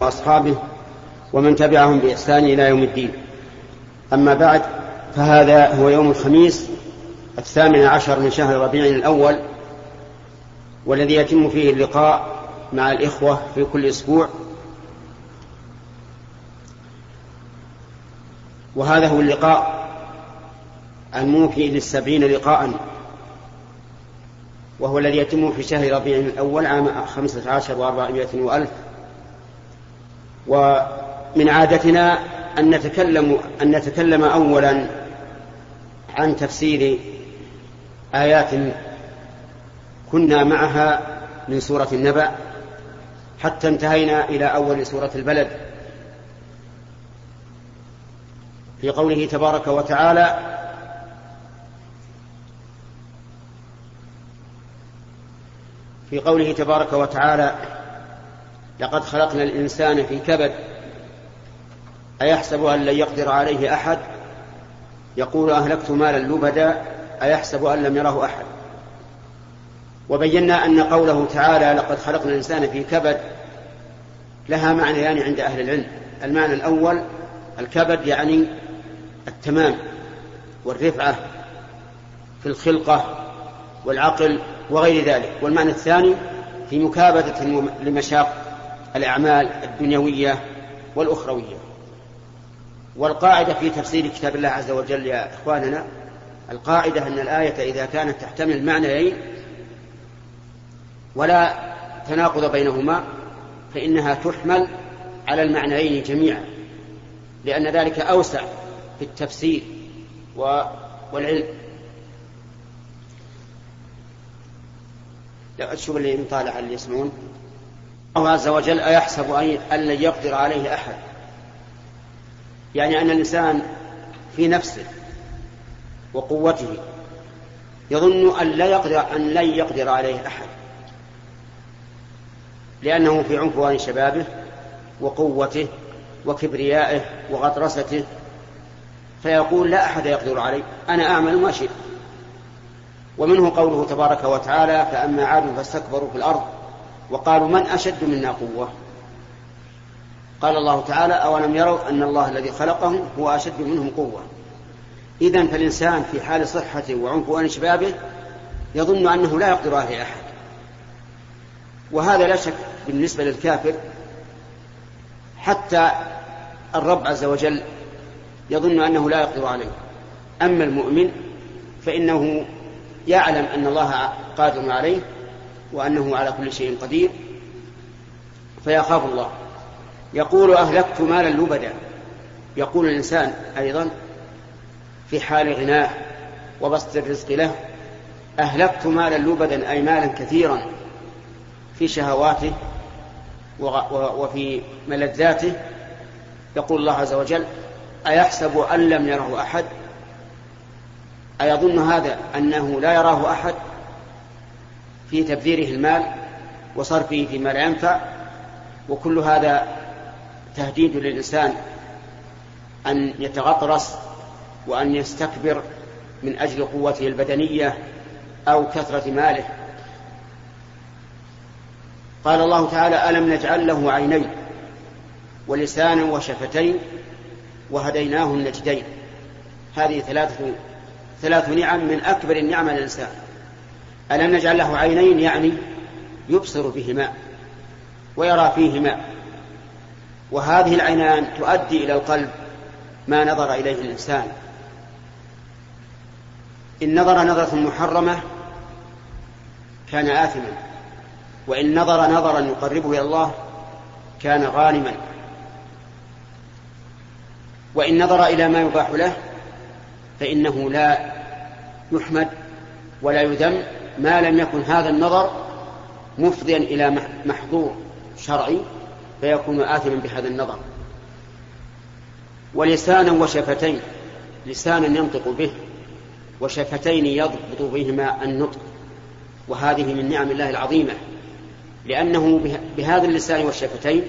وأصحابه ومن تبعهم بإحسان إلى يوم الدين. أما بعد فهذا هو يوم الخميس الثامن عشر من شهر ربيع الأول والذي يتم فيه اللقاء مع الإخوة في كل أسبوع. وهذا هو اللقاء الموفي للسبعين لقاء وهو الذي يتم في شهر ربيع الأول عام خمسة عشر وأربعمائة وألف. ومن عادتنا أن نتكلم أن نتكلم أولا عن تفسير آيات كنا معها من سورة النبأ حتى انتهينا إلى أول سورة البلد. في قوله تبارك وتعالى في قوله تبارك وتعالى لقد خلقنا الإنسان في كبد أيحسب أن لن يقدر عليه أحد؟ يقول أهلكت مالا لبدا أيحسب أن لم يره أحد؟ وبينا أن قوله تعالى لقد خلقنا الإنسان في كبد لها معنيان عند أهل العلم. المعنى الأول الكبد يعني التمام والرفعة في الخلقة والعقل وغير ذلك. والمعنى الثاني في مكابدة لمشاق الأعمال الدنيوية والأخروية. والقاعدة في تفسير كتاب الله عز وجل يا إخواننا القاعدة أن الآية إذا كانت تحتمل معنيين ولا تناقض بينهما فإنها تحمل على المعنيين جميعا لأن ذلك أوسع في التفسير والعلم. لا شوف اللي مطالع اللي يسمعون. الله عز وجل أيحسب أن لن يقدر عليه أحد. يعني أن الإنسان في نفسه وقوته يظن أن لا يقدر أن لن يقدر عليه أحد. لأنه في عنفوان شبابه وقوته وكبريائه وغطرسته فيقول لا أحد يقدر علي أنا أعمل ما شئت. ومنه قوله تبارك وتعالى فأما عاد فاستكبروا في الأرض وقالوا من أشد منا قوة؟ قال الله تعالى أولم يروا أن الله الذي خلقهم هو أشد منهم قوة. إذا فالإنسان في حال صحته وعنفوان شبابه يظن أنه لا يقدر عليه أحد. وهذا لا شك بالنسبة للكافر حتى الرب عز وجل يظن أنه لا يقدر عليه. أما المؤمن فإنه يعلم أن الله قادر عليه وأنه على كل شيء قدير فيخاف الله. يقول أهلكت مالا لبدا. يقول الإنسان أيضا في حال غناه وبسط الرزق له أهلكت مالا لبدا أي مالا كثيرا في شهواته وفي ملذاته. يقول الله عز وجل أيحسب أن لم يره أحد؟ أيظن هذا أنه لا يراه أحد؟ في تبذيره المال وصرفه فيما لا ينفع وكل هذا تهديد للإنسان أن يتغطرس وأن يستكبر من أجل قوته البدنية أو كثرة ماله. قال الله تعالى ألم نجعل له عينين ولسانا وشفتين وهديناه النجدين. هذه ثلاثة ثلاث نعم من أكبر النعم على الإنسان. ألم نجعل له عينين يعني يبصر بهما ويرى فيهما وهذه العينان تؤدي إلى القلب ما نظر إليه الإنسان إن نظر نظرة محرمة كان آثما وإن نظر نظرا يقربه إلى الله كان غانما وإن نظر إلى ما يباح له فإنه لا يحمد ولا يذم ما لم يكن هذا النظر مفضيا إلى محظور شرعي فيكون آثما بهذا النظر. ولسانا وشفتين لسانا ينطق به وشفتين يضبط بهما النطق. وهذه من نعم الله العظيمة لأنه بهذا اللسان والشفتين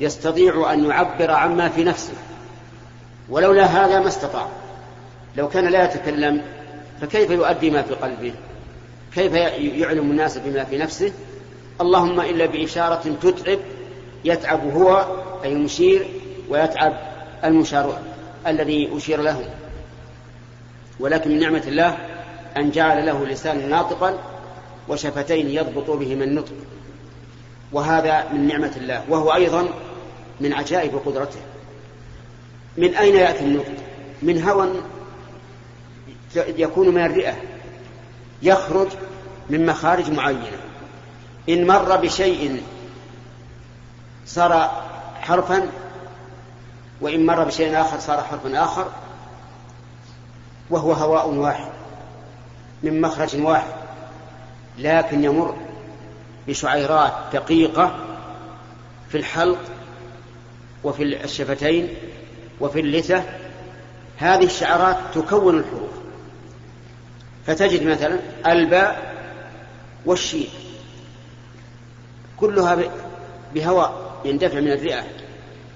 يستطيع أن يعبر عما في نفسه. ولولا هذا ما استطاع. لو كان لا يتكلم فكيف يؤدي ما في قلبه؟ كيف يعلم الناس بما في نفسه؟ اللهم إلا بإشارة تتعب يتعب هو أي المشير ويتعب المشار الذي أشير له. ولكن من نعمة الله أن جعل له لسانا ناطقا وشفتين يضبط بهما النطق. وهذا من نعمة الله وهو أيضا من عجائب قدرته. من أين يأتي النطق؟ من هوى يكون من الرئة يخرج من مخارج معينة. إن مر بشيء صار حرفا وإن مر بشيء آخر صار حرفا آخر وهو هواء واحد من مخرج واحد لكن يمر بشعيرات دقيقة في الحلق وفي الشفتين وفي اللثة. هذه الشعرات تكون الحروف. فتجد مثلا الباء والشين كلها بهواء يندفع من الرئة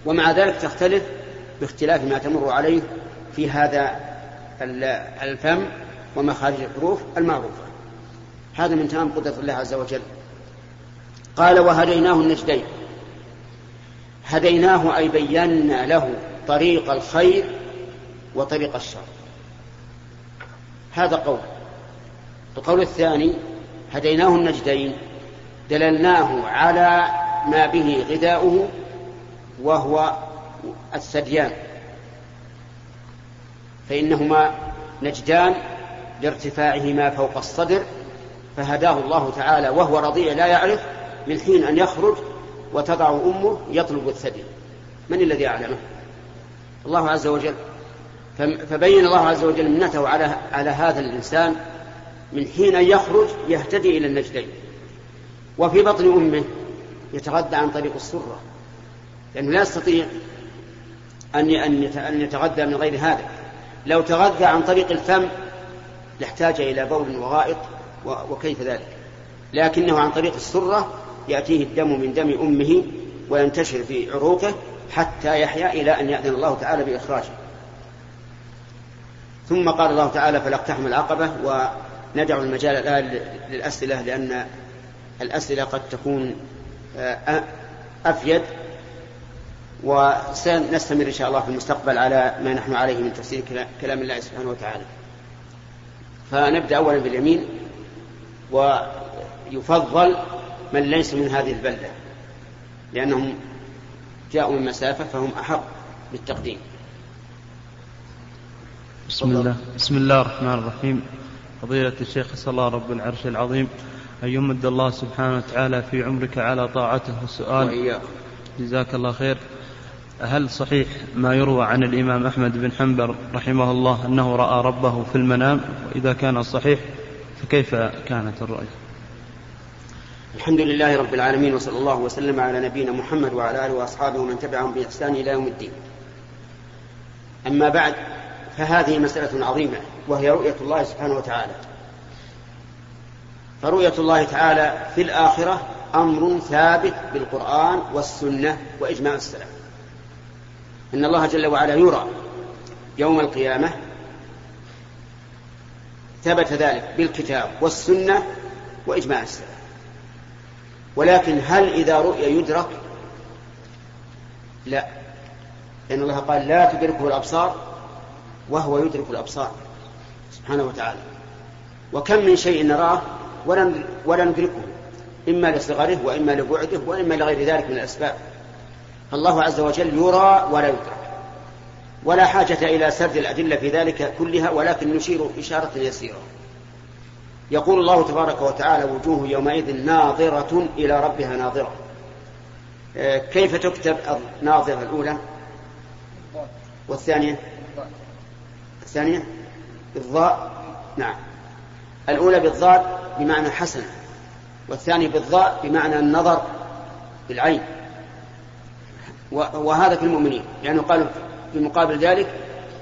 ومع ذلك تختلف باختلاف ما تمر عليه في هذا الفم ومخارج الحروف المعروفة. هذا من تمام قدرة الله عز وجل. قال وهديناه النجدين. هديناه أي بينا له طريق الخير وطريق الشر. هذا قول. القول الثاني هديناه النجدين دللناه على ما به غذاؤه وهو الثديان فإنهما نجدان لارتفاعهما فوق الصدر فهداه الله تعالى وهو رضيع لا يعرف من حين أن يخرج وتضع أمه يطلب الثدي. من الذي أعلمه؟ الله عز وجل. فبين الله عز وجل منته على على هذا الإنسان من حين يخرج يهتدي إلى النجدين. وفي بطن أمه يتغذى عن طريق السرة لأنه لا يستطيع أن أن يتغذى من غير هذا. لو تغذى عن طريق الفم لاحتاج إلى بول وغائط وكيف ذلك؟ لكنه عن طريق السرة يأتيه الدم من دم أمه وينتشر في عروقه حتى يحيا إلى أن يأذن الله تعالى بإخراجه. ثم قال الله تعالى فلاقتحم العقبة وندع المجال الآن للأسئلة لأن الأسئلة قد تكون آه، أفيد. وسنستمر إن شاء الله في المستقبل على ما نحن عليه من تفسير كلام الله سبحانه وتعالى. فنبدأ أولا باليمين. ويفضل من ليس من هذه البلدة لأنهم جاءوا من مسافة فهم أحق بالتقديم. بسم الله. بسم الله الرحمن الرحيم. فضيلة الشيخ صلى الله رب العرش العظيم أن يمد الله سبحانه وتعالى في عمرك على طاعته السؤال وإياك. جزاك الله خير. هل صحيح ما يروى عن الإمام أحمد بن حنبل رحمه الله أنه رأى ربه في المنام؟ وإذا كان صحيح فكيف كانت الرؤيا الحمد لله رب العالمين وصلى الله وسلم على نبينا محمد وعلى آله وأصحابه ومن تبعهم بإحسان إلى يوم الدين. أما بعد فهذه مسألة عظيمة وهي رؤية الله سبحانه وتعالى. فرؤية الله تعالى في الآخرة أمر ثابت بالقرآن والسنة وإجماع السلف. إن الله جل وعلا يرى يوم القيامة ثبت ذلك بالكتاب والسنة وإجماع السلف. ولكن هل إذا رؤي يدرك؟ لا. لأن الله قال لا تدركه الأبصار وهو يدرك الأبصار سبحانه وتعالى. وكم من شيء نراه ولا ندركه إما لصغره وإما لبعده وإما لغير ذلك من الأسباب. فالله عز وجل يرى ولا يدرك. ولا حاجة إلى سرد الأدلة في ذلك كلها ولكن نشير إشارة يسيرة. يقول الله تبارك وتعالى وجوه يومئذ ناظرة إلى ربها ناظرة. آه، كيف تكتب الناظرة الأولى؟ والثانية؟ الثانية بالضاء نعم. الأولى بالضاد بمعنى حسن والثانية بالضاء بمعنى النظر بالعين. وهذا في المؤمنين لأنه قال في مقابل ذلك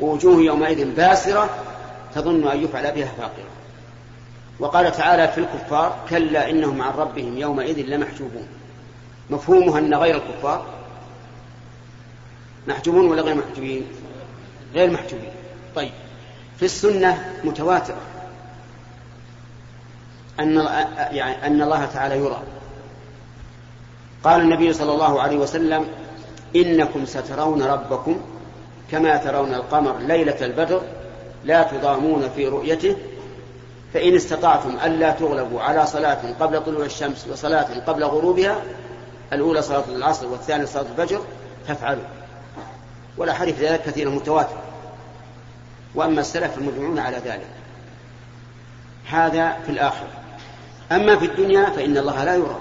ووجوه يومئذ باسرة تظن أن يفعل بها فاقرة. وقال تعالى في الكفار كلا إنهم عن ربهم يومئذ لمحجوبون. مفهومها أن غير الكفار محجوبون ولا غير محجوبين؟ غير محجوبين. طيب. في السنة متواترة. أن يعني أن الله تعالى يرى. قال النبي صلى الله عليه وسلم إنكم سترون ربكم كما ترون القمر ليلة البدر لا تضامون في رؤيته فإن استطعتم ألا تغلبوا على صلاة قبل طلوع الشمس وصلاة قبل غروبها الأولى صلاة العصر والثانية صلاة الفجر فافعلوا. ولا حديث ذلك كثير متواتر. وأما السلف المدعون على ذلك. هذا في الآخرة. أما في الدنيا فإن الله لا يرى.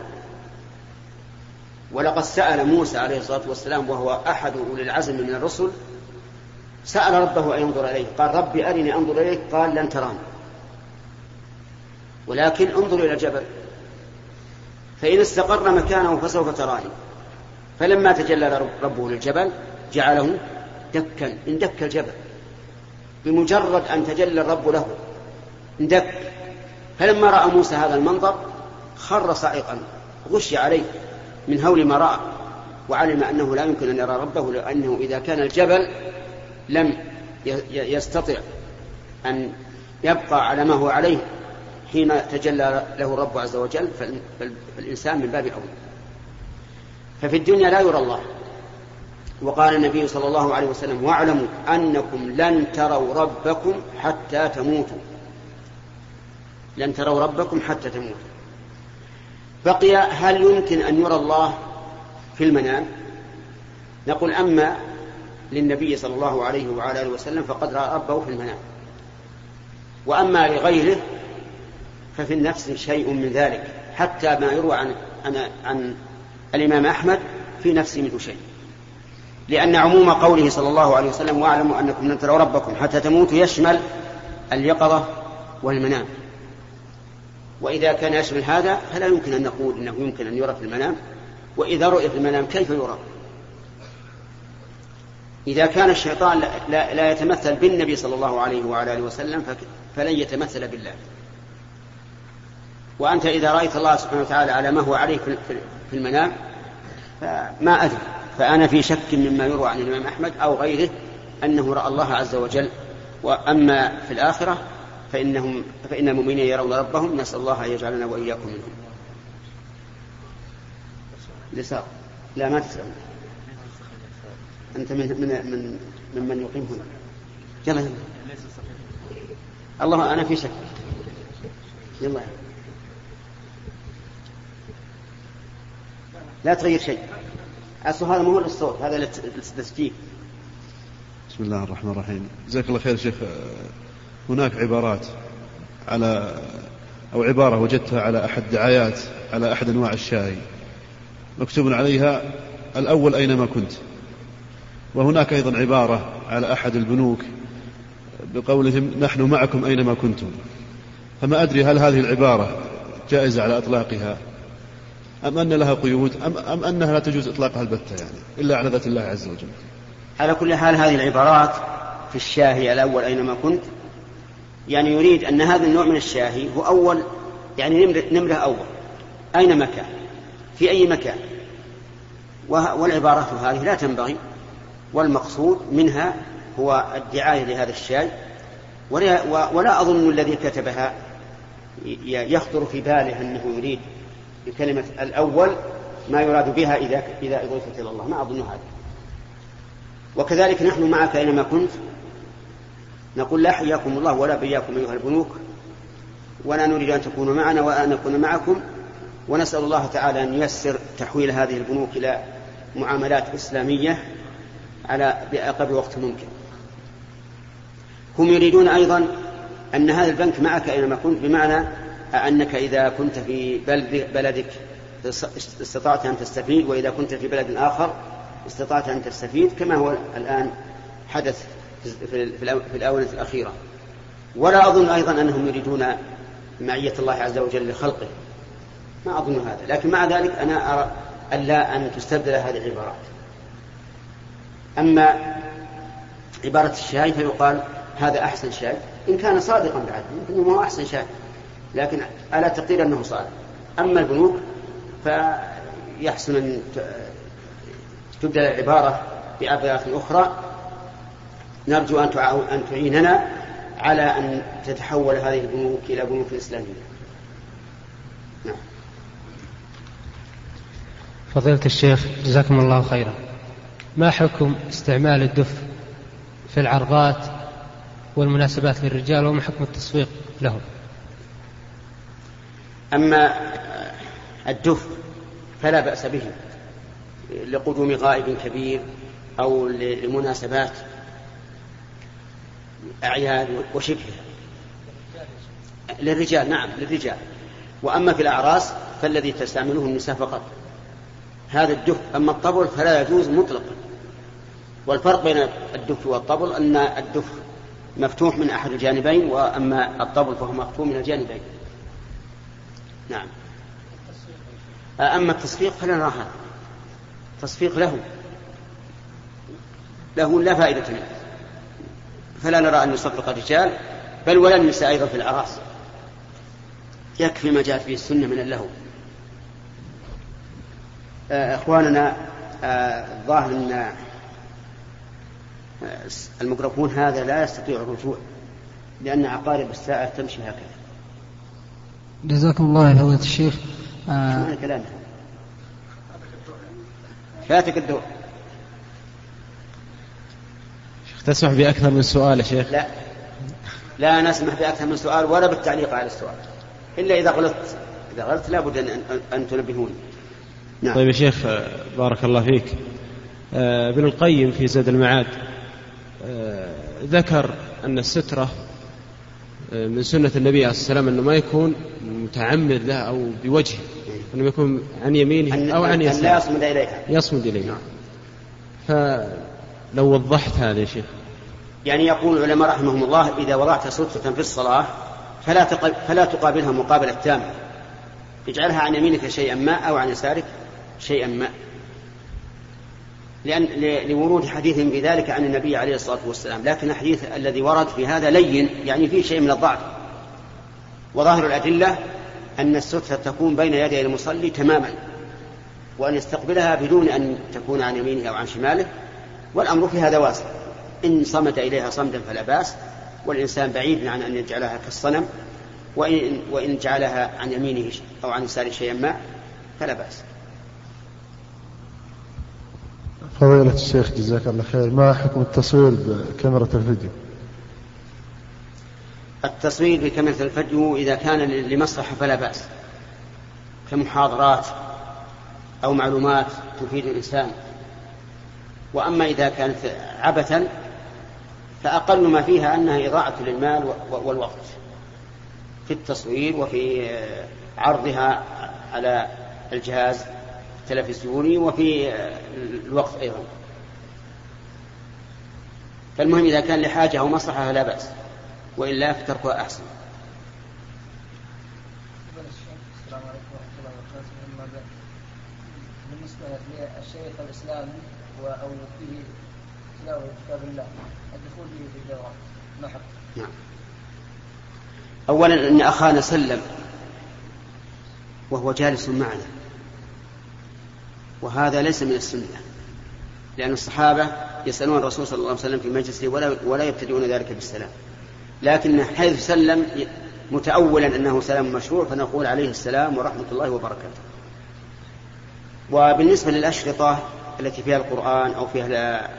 ولقد سأل موسى عليه الصلاة والسلام وهو أحد أولي العزم من الرسل سأل ربه أن ينظر إليه. قال ربي أرني أنظر إليك. قال لن تراني. ولكن انظر إلى الجبل فإن استقر مكانه فسوف تراني. فلما تجلى ربه للجبل جعله دكا. اندك الجبل. بمجرد أن تجلى الرب له. اندك. فلما رأى موسى هذا المنظر خر صائقا. غشي عليه. من هول ما رأى. وعلم أنه لا يمكن أن يرى ربه لأنه إذا كان الجبل لم يستطع أن يبقى على ما هو عليه حين تجلى له الرب عز وجل. فالإنسان من باب أولى ففي الدنيا لا يرى الله. وقال النبي صلى الله عليه وسلم واعلموا أنكم لن تروا ربكم حتى تموتوا. لن تروا ربكم حتى تموتوا. بقي هل يمكن أن يرى الله في المنام؟ نقول أما للنبي صلى الله عليه وعلى آله وسلم فقد رأى ربه في المنام. وأما لغيره ففي النفس شيء من ذلك. حتى ما يروى عن عن, عن الإمام أحمد في نفسه منه شيء. لأن عموم قوله صلى الله عليه وسلم واعلموا أنكم لن تروا ربكم حتى تموتوا يشمل اليقظة والمنام. وإذا كان يشمل هذا فلا يمكن أن نقول إنه يمكن أن يرى في المنام. وإذا رؤي في المنام كيف يرى؟ إذا كان الشيطان لا, لا يتمثل بالنبي صلى الله عليه وعلى آله وسلم فلن يتمثل بالله. وأنت إذا رأيت الله سبحانه وتعالى على ما هو عليه في المنام فما أدري. فأنا في شك مما يروى عن الإمام أحمد أو غيره أنه رأى الله عز وجل. وأما في الآخرة فإنهم فإن المؤمنين يرون ربهم نسأل الله أن يجعلنا وإياكم منهم. اليسار لا ما تسأل. أنت من من من ممن يقيم هنا. يلا يلا. الله أنا في شك. يلا. لا تغير شيء. أصل هذا مو للصوت هذا للتسجيل بسم الله الرحمن الرحيم. جزاك الله خير شيخ. هناك عبارات على أو عبارة وجدتها على أحد دعايات على أحد أنواع الشاي. مكتوب عليها الأول أينما كنت. وهناك أيضا عبارة على أحد البنوك بقولهم نحن معكم أينما كنتم. فما أدري هل هذه العبارة جائزة على إطلاقها. أم أن لها قيود؟ أم, أم أنها لا تجوز إطلاقها البتة يعني إلا على ذات الله عز وجل. على كل حال هذه العبارات في الشاهي الأول أينما كنت يعني يريد أن هذا النوع من الشاهي هو أول يعني نمرة, نمرة أول. أينما كان في أي مكان؟ والعبارات هذه لا تنبغي والمقصود منها هو الدعاية لهذا الشاي. ولا, ولا أظن الذي كتبها يخطر في باله أنه يريد بكلمة الأول ما يراد بها إذا إذا أضيفت إلى الله. ما أظن هذا. وكذلك نحن معك أينما كنت. نقول لا حياكم الله ولا بياكم أيها البنوك. ولا نريد أن تكونوا معنا وأن نكون معكم. ونسأل الله تعالى أن ييسر تحويل هذه البنوك إلى معاملات إسلامية على بأقرب وقت ممكن. هم يريدون أيضا أن هذا البنك معك أينما كنت. بمعنى أنك إذا كنت في بلد بلدك استطعت أن تستفيد وإذا كنت في بلد آخر استطعت أن تستفيد كما هو الآن حدث في الآونة الأخيرة. ولا أظن أيضا أنهم يريدون معية الله عز وجل لخلقه. ما أظن هذا. لكن مع ذلك أنا أرى ألا أن تستبدل هذه العبارات. أما عبارة الشاي فيقال هذا أحسن شاي إن كان صادقا بعد يمكن هو أحسن شاي لكن على تقدير أنه صادق أما البنوك فيحسن أن تبدل العبارة بعبارة أخرى. نرجو أن أن تعيننا على أن تتحول هذه البنوك إلى بنوك إسلامية. نعم. فضيلة الشيخ جزاكم الله خيرا. ما حكم استعمال الدف في العرضات والمناسبات للرجال وما حكم التصفيق لهم؟ أما الدف فلا بأس به لقدوم غائب كبير أو لمناسبات أعياد وشبهها. للرجال نعم للرجال. وأما في الأعراس فالذي تستعمله النساء فقط. هذا الدف أما الطبل فلا يجوز مطلقا. والفرق بين الدف والطبل أن الدف مفتوح من أحد الجانبين وأما الطبل فهو مفتوح من الجانبين. نعم. أما التصفيق فلا نرى هذا. تصفيق له. له لا فائدة منه. فلا نرى أن يصفق الرجال بل ولا النساء أيضا في الأعراس. يكفي ما جاءت به السنة من اللهو. آه، إخواننا آه، الظاهر أن آه، الميكروفون هذا لا يستطيع الرجوع لأن عقارب الساعة تمشي هكذا. جزاكم الله يا فضيلة الشيخ. آه كلامه فاتك الدور. تسمح بأكثر من سؤال يا شيخ؟ لا. لا نسمح بأكثر من سؤال ولا بالتعليق على السؤال. إلا إذا غلطت. إذا غلطت لابد أن, أن تنبهوني نعم. طيب يا شيخ بارك الله فيك. آه، ابن القيم في زاد المعاد آه، ذكر أن السترة آه، من سنة النبي عليه الصلاة والسلام أنه ما يكون متعمد له أو بوجهه أنه يكون عن يمينه أو عن يساره لا يصمد إليها. يصمد إليها. نعم. فلو وضحت هذا يا شيخ. يعني يقول العلماء رحمهم الله إذا وضعت سترة في الصلاة فلا فلا تقابلها مقابلة تامة. اجعلها عن يمينك شيئا ما أو عن يسارك شيئا ما. لأن لورود حديث في ذلك عن النبي عليه الصلاة والسلام. لكن الحديث الذي ورد في هذا لين يعني فيه شيء من الضعف. وظاهر الأدلة أن السترة تكون بين يدي المصلي تماما وأن يستقبلها بدون أن تكون عن يمينه أو عن شماله والأمر في هذا واسع. إن صمد إليها صمدا فلا بأس والإنسان بعيد عن أن يجعلها كالصنم وإن, وإن جعلها عن يمينه أو عن يساره شيئا ما فلا بأس. فضيلة الشيخ جزاك الله خير. ما حكم التصوير بكاميرا الفيديو؟ التصوير بكاميرا الفيديو إذا كان لمصلحة فلا بأس. كمحاضرات أو معلومات تفيد الإنسان. وأما إذا كانت عبثا فأقل ما فيها أنها إضاعة للمال والوقت في التصوير وفي عرضها على الجهاز. التلفزيوني وفي الوقت أيضا. فالمهم إذا كان لحاجة أو مصلحة فلا بأس وإلا فتركها أحسن. بالنسبة للشيخ الإسلامي أو فيه تلاوة كتاب الله الدخول به في ما حق نعم. أولا أن أخانا سلم وهو جالس معنا. وهذا ليس من السنة لأن الصحابة يسألون الرسول صلى الله عليه وسلم في مجلسه ولا, ولا يبتدئون ذلك بالسلام. لكن حيث سلم متأولا أنه سلام مشروع فنقول عليه السلام ورحمة الله وبركاته. وبالنسبة للأشرطة التي فيها القرآن أو فيها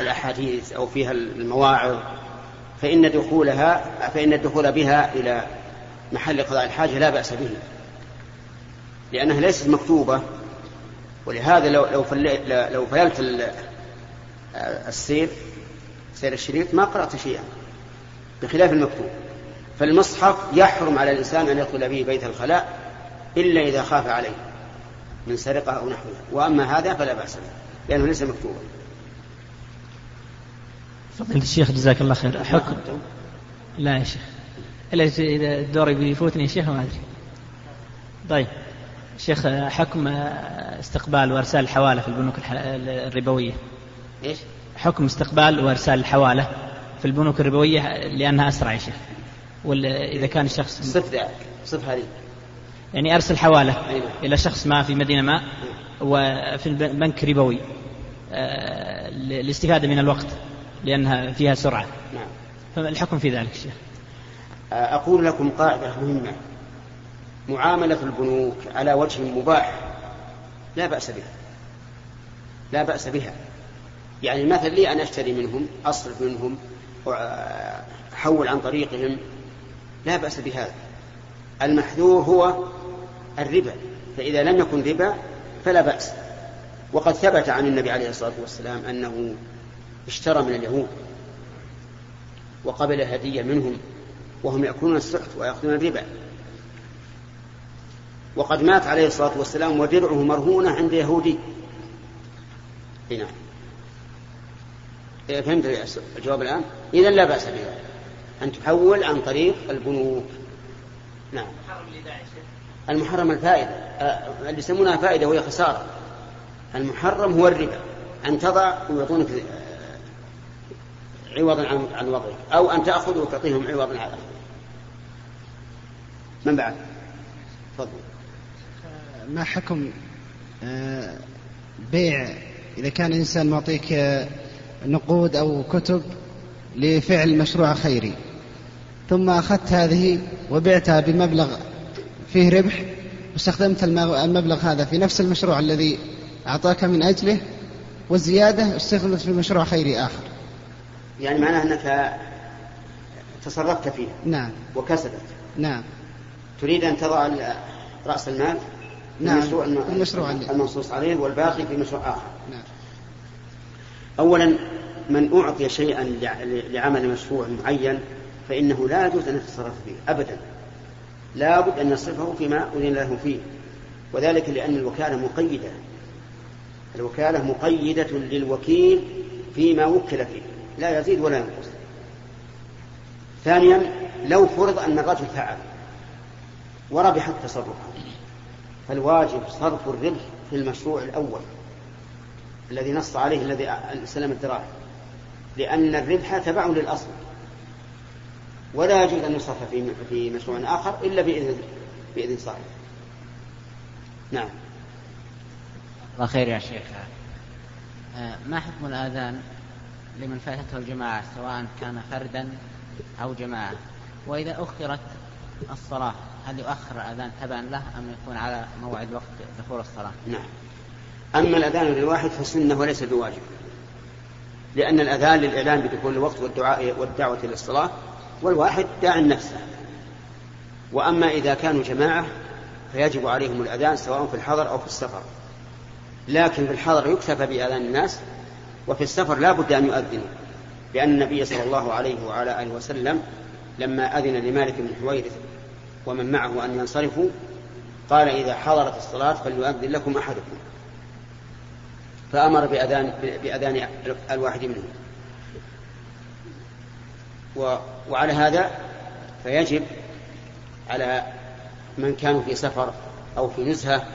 الأحاديث أو فيها المواعظ فإن دخولها فإن الدخول بها إلى محل قضاء الحاجة لا بأس به لأنها ليست مكتوبة ولهذا لو لو لو فللت السير سير الشريط ما قرأت شيئا بخلاف المكتوب. فالمصحف يحرم على الإنسان أن يدخل به بيت الخلاء إلا إذا خاف عليه من سرقة أو نحوها وأما هذا فلا بأس به لأنه ليس مكتوبا. فضيلة الشيخ جزاك الله خير. حكم. لا يا شيخ. إلا إذا الدور بيفوتني يا شيخ ما أدري. طيب. شيخ حكم استقبال وارسال الحوالة في البنوك الربوية. إيش؟ حكم استقبال وارسال الحوالة في البنوك الربوية لأنها أسرع يا شيخ. ولا إذا كان الشخص صف ذلك صف هذه. يعني أرسل حوالة أيوة. إلى شخص ما في مدينة ما وفي البنك ربوي. آه، للاستفاده من الوقت لأنها فيها سرعة. نعم. فالحكم في ذلك الشيخ أقول لكم قاعدة مهمة. معاملة البنوك على وجه مباح. لا بأس بها. لا بأس بها. يعني مثل لي أن أشتري منهم أصرف منهم أحول عن طريقهم. لا بأس بهذا. المحذور هو الربا. فإذا لم يكن ربا فلا بأس. وقد ثبت عن النبي عليه الصلاة والسلام أنه اشترى من اليهود وقبل هدية منهم وهم يأكلون السحت ويأخذون الربا. وقد مات عليه الصلاة والسلام ودرعه مرهونة عند يهودي. هنا إيه، فهمت الجواب الآن؟ إذا لا بأس بها أن تحول عن طريق البنوك. نعم. المحرم الفائدة. آه، اللي يسمونها فائدة وهي خسارة. المحرم هو الربا. أن تضع ويعطونك آه، عوضا عن وضعك. أو أن تأخذ وتعطيهم عوضا عن من بعد؟ تفضل. ما حكم آه، بيع إذا كان إنسان معطيك نقود أو كتب لفعل مشروع خيري ثم أخذت هذه وبعتها بمبلغ فيه ربح واستخدمت المبلغ هذا في نفس المشروع الذي أعطاك من أجله والزيادة استخدمت في مشروع خيري آخر. يعني معناه أنك تصرفت فيه نعم. وكسبت. نعم. تريد أن تضع رأس المال؟ نعم. المشروع, المنصوص عليه والباقي في مشروع آخر. نعم. أولا من أعطي شيئا لعمل مشروع معين فإنه لا يجوز أن يتصرف فيه أبدا. لا بد أن يصرفه فيما أذن له فيه وذلك لأن الوكالة مقيدة. الوكالة مقيدة للوكيل فيما وكل فيه لا يزيد ولا ينقص. ثانيا لو فرض أن الرجل فعل وربح التصرف. فالواجب صرف الربح في المشروع الأول الذي نص عليه الذي سلم الدراهم لأن الربح تبع للأصل ولا يجوز أن يصرف في في مشروع آخر إلا بإذن بإذن صاحبه. نعم. الله خير يا شيخ. آه، ما حكم الآذان لمن فاتته الجماعة سواء كان فردا أو جماعة وإذا أخرت الصلاة هل يؤخر الأذان تبعا له أم يكون على موعد وقت دخول الصلاة؟ نعم. أما الأذان للواحد فسنة وليس بواجب. لأن الأذان للإعلان بدخول الوقت والدعاء والدعوة إلى الصلاة والواحد داع نفسه وأما إذا كانوا جماعة فيجب عليهم الأذان سواء في الحضر أو في السفر لكن في الحضر يكتفى بأذان الناس وفي السفر لا بد أن يؤذنوا لأن النبي صلى الله عليه وعلى آله وسلم لما أذن لمالك بن حويرث ومن معه أن ينصرفوا قال إذا حضرت الصلاة فليؤذن لكم أحدكم. فأمر بأذان بأذان الواحد منهم. وعلى هذا فيجب على من كانوا في سفر أو في نزهة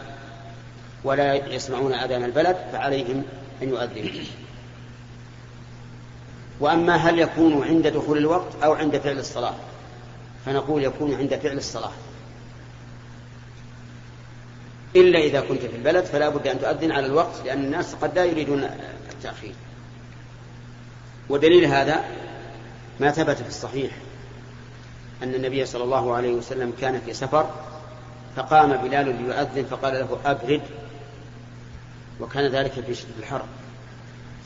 ولا يسمعون أذان البلد فعليهم أن يؤذنوا. وأما هل يكون عند دخول الوقت أو عند فعل الصلاة؟ فنقول يكون عند فعل الصلاة. إلا إذا كنت في البلد فلا بد أن تؤذن على الوقت لأن الناس قد لا يريدون التأخير. ودليل هذا ما ثبت في الصحيح أن النبي صلى الله عليه وسلم كان في سفر فقام بلال ليؤذن فقال له أبرد وكان ذلك في شدة الحر.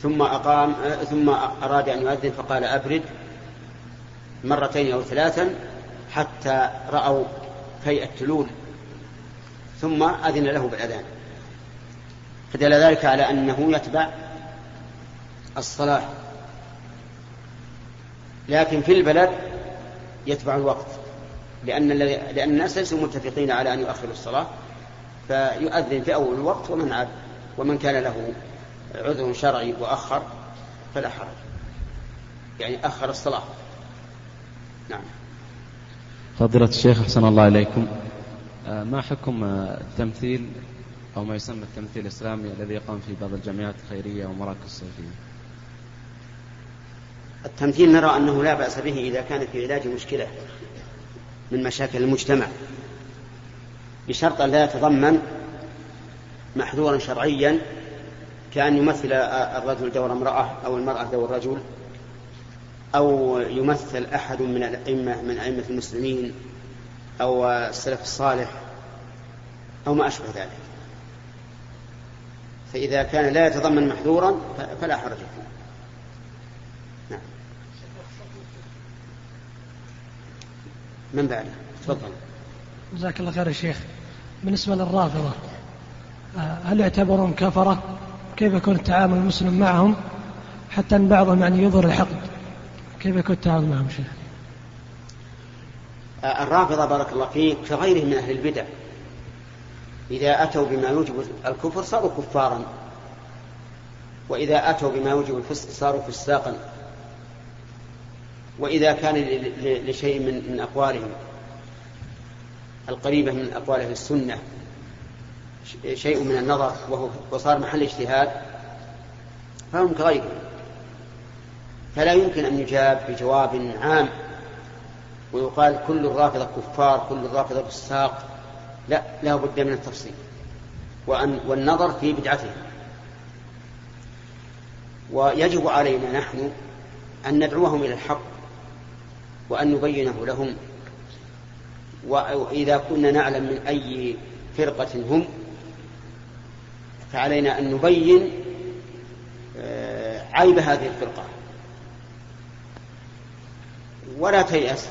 ثم أقام ثم أراد أن يؤذن فقال أبرد مرتين أو ثلاثا حتى رأوا في التلول ثم أذن له بالأذان. فدل ذلك على أنه يتبع الصلاة. لكن في البلد يتبع الوقت لأن لأن الناس ليسوا متفقين على أن يؤخروا الصلاة فيؤذن في أول الوقت ومن عاد ومن كان له عذر شرعي وأخر فلا حرج. يعني أخر الصلاة. نعم. فضيلة الشيخ أحسن الله إليكم. آه، ما حكم التمثيل أو ما يسمى التمثيل الإسلامي الذي يقام في بعض الجامعات الخيرية ومراكز الصيفية؟ التمثيل نرى أنه لا بأس به إذا كان في علاج مشكلة من مشاكل المجتمع. بشرط أن لا يتضمن محذورا شرعيا كأن يمثل الرجل دور امرأة أو المرأة دور رجل أو يمثل أحد من الأئمة من أئمة المسلمين أو السلف الصالح أو ما أشبه ذلك. فإذا كان لا يتضمن محذورا فلا حرج فيه. نعم. من بعده؟ تفضل. جزاك الله خير يا شيخ. بالنسبة للرافضة هل يعتبرون كفرة؟ كيف يكون التعامل المسلم معهم حتى أن بعضهم يعني يظهر الحقد؟ كيف يكون التعامل معهم شيخ؟ الرافضة بارك الله فيك كغيرهم من أهل البدع. إذا أتوا بما يوجب الكفر صاروا كفارا. وإذا أتوا بما يوجب الفسق صاروا فساقا. وإذا كان لشيء من أقوالهم القريبة من أقوال أهل السنة شيء من النظر وهو وصار محل اجتهاد فهم كغيرهم فلا يمكن أن يجاب بجواب عام ويقال كل الرافضة كفار كل الرافضة فساق لا لا بد من التفصيل وأن والنظر في بدعتهم ويجب علينا نحن أن ندعوهم إلى الحق وأن نبينه لهم. وإذا كنا نعلم من أي فرقة هم فعلينا أن نبين آه، عيب هذه الفرقة ولا تيأس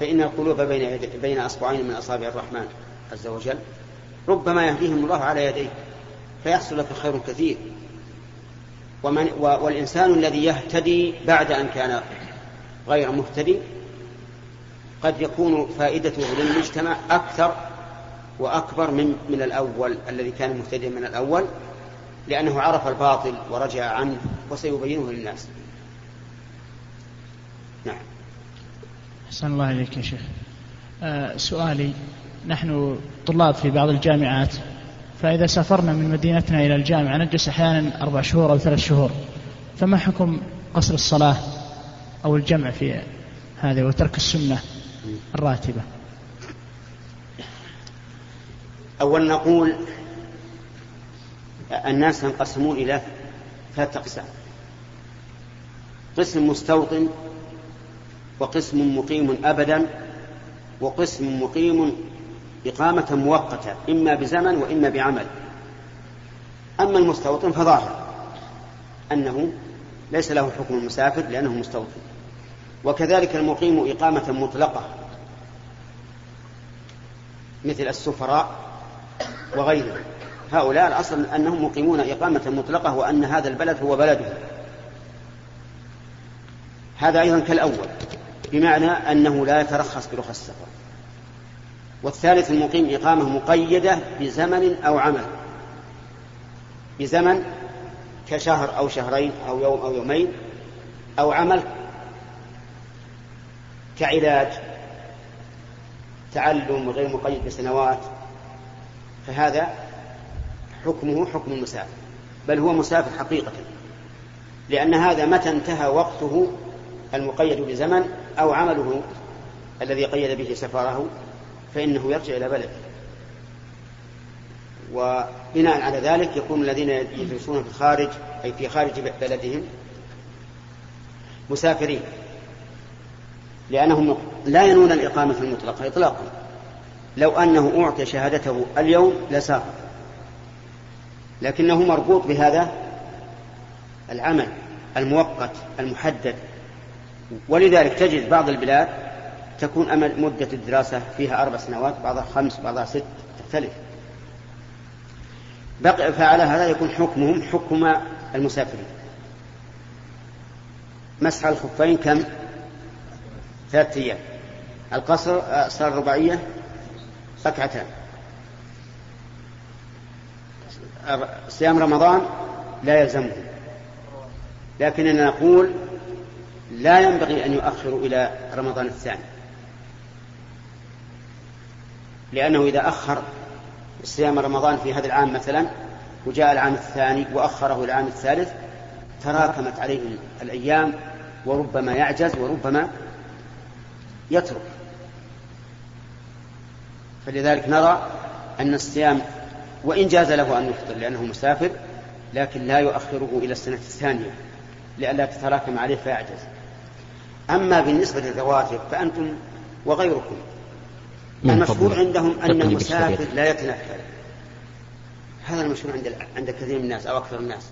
فإن القلوب بين. بين أصبعين من أصابع الرحمن عز وجل ربما يهديهم الله على يديك فيحصل لك خير كثير ومن... والإنسان الذي يهتدي بعد أن كان غير مهتدي قد يكون فائدته للمجتمع أكثر وأكبر من من الأول الذي كان مهتديا من الأول لأنه عرف الباطل ورجع عنه وسيبينه للناس. نعم. أحسن الله إليك يا شيخ. آه سؤالي نحن طلاب في بعض الجامعات فإذا سافرنا من مدينتنا إلى الجامعة نجلس أحيانا أربع شهور أو ثلاث شهور فما حكم قصر الصلاة أو الجمع في هذا وترك السنة الراتبة؟ أولا نقول الناس ينقسمون إلى ثلاثة أقسام. قسم مستوطن وقسم مقيم أبدا وقسم مقيم إقامة مؤقتة إما بزمن وإما بعمل. أما المستوطن فظاهر أنه ليس له حكم المسافر لأنه مستوطن. وكذلك المقيم إقامة مطلقة مثل السفراء وغيرهم هؤلاء الأصل أنهم مقيمون إقامة مطلقة وأن هذا البلد هو بلدهم هذا أيضا كالأول بمعنى أنه لا يترخص برخص السفر. والثالث المقيم إقامة مقيدة بزمن أو عمل. بزمن كشهر أو شهرين أو يوم أو يومين أو عمل كعلاج تعلم غير مقيد بسنوات فهذا حكمه حكم المسافر. بل هو مسافر حقيقة. لأن هذا متى انتهى وقته المقيد بزمن أو عمله الذي قيد به سفره فإنه يرجع إلى بلده. وبناء على ذلك يكون الذين يدرسون في الخارج أي في خارج بلدهم مسافرين. لأنهم لا ينون الإقامة المطلقة إطلاقا. لو أنه أعطي شهادته اليوم لسافر لكنه مربوط بهذا العمل المؤقت المحدد. ولذلك تجد بعض البلاد تكون أمل مدة الدراسة فيها أربع سنوات بعضها خمس بعضها ست تختلف. بقي فعلى هذا يكون حكمهم حكم المسافرين. مسح الخفين كم؟ ثلاثة أيام. القصر صار رباعية. ركعتان صيام رمضان لا يلزمه. لكننا نقول لا ينبغي أن يؤخروا إلى رمضان الثاني. لأنه إذا أخر صيام رمضان في هذا العام مثلا وجاء العام الثاني وأخره العام الثالث تراكمت عليه الأيام وربما يعجز وربما يترك. فلذلك نرى أن الصيام وإن جاز له أن يفطر لأنه مسافر لكن لا يؤخره إلى السنة الثانية لئلا تتراكم عليه فيعجز. أما بالنسبة للرواتب فأنتم وغيركم المشهور عندهم أن المسافر لا يتنفل. هذا المشهور عند عند كثير من الناس أو أكثر الناس.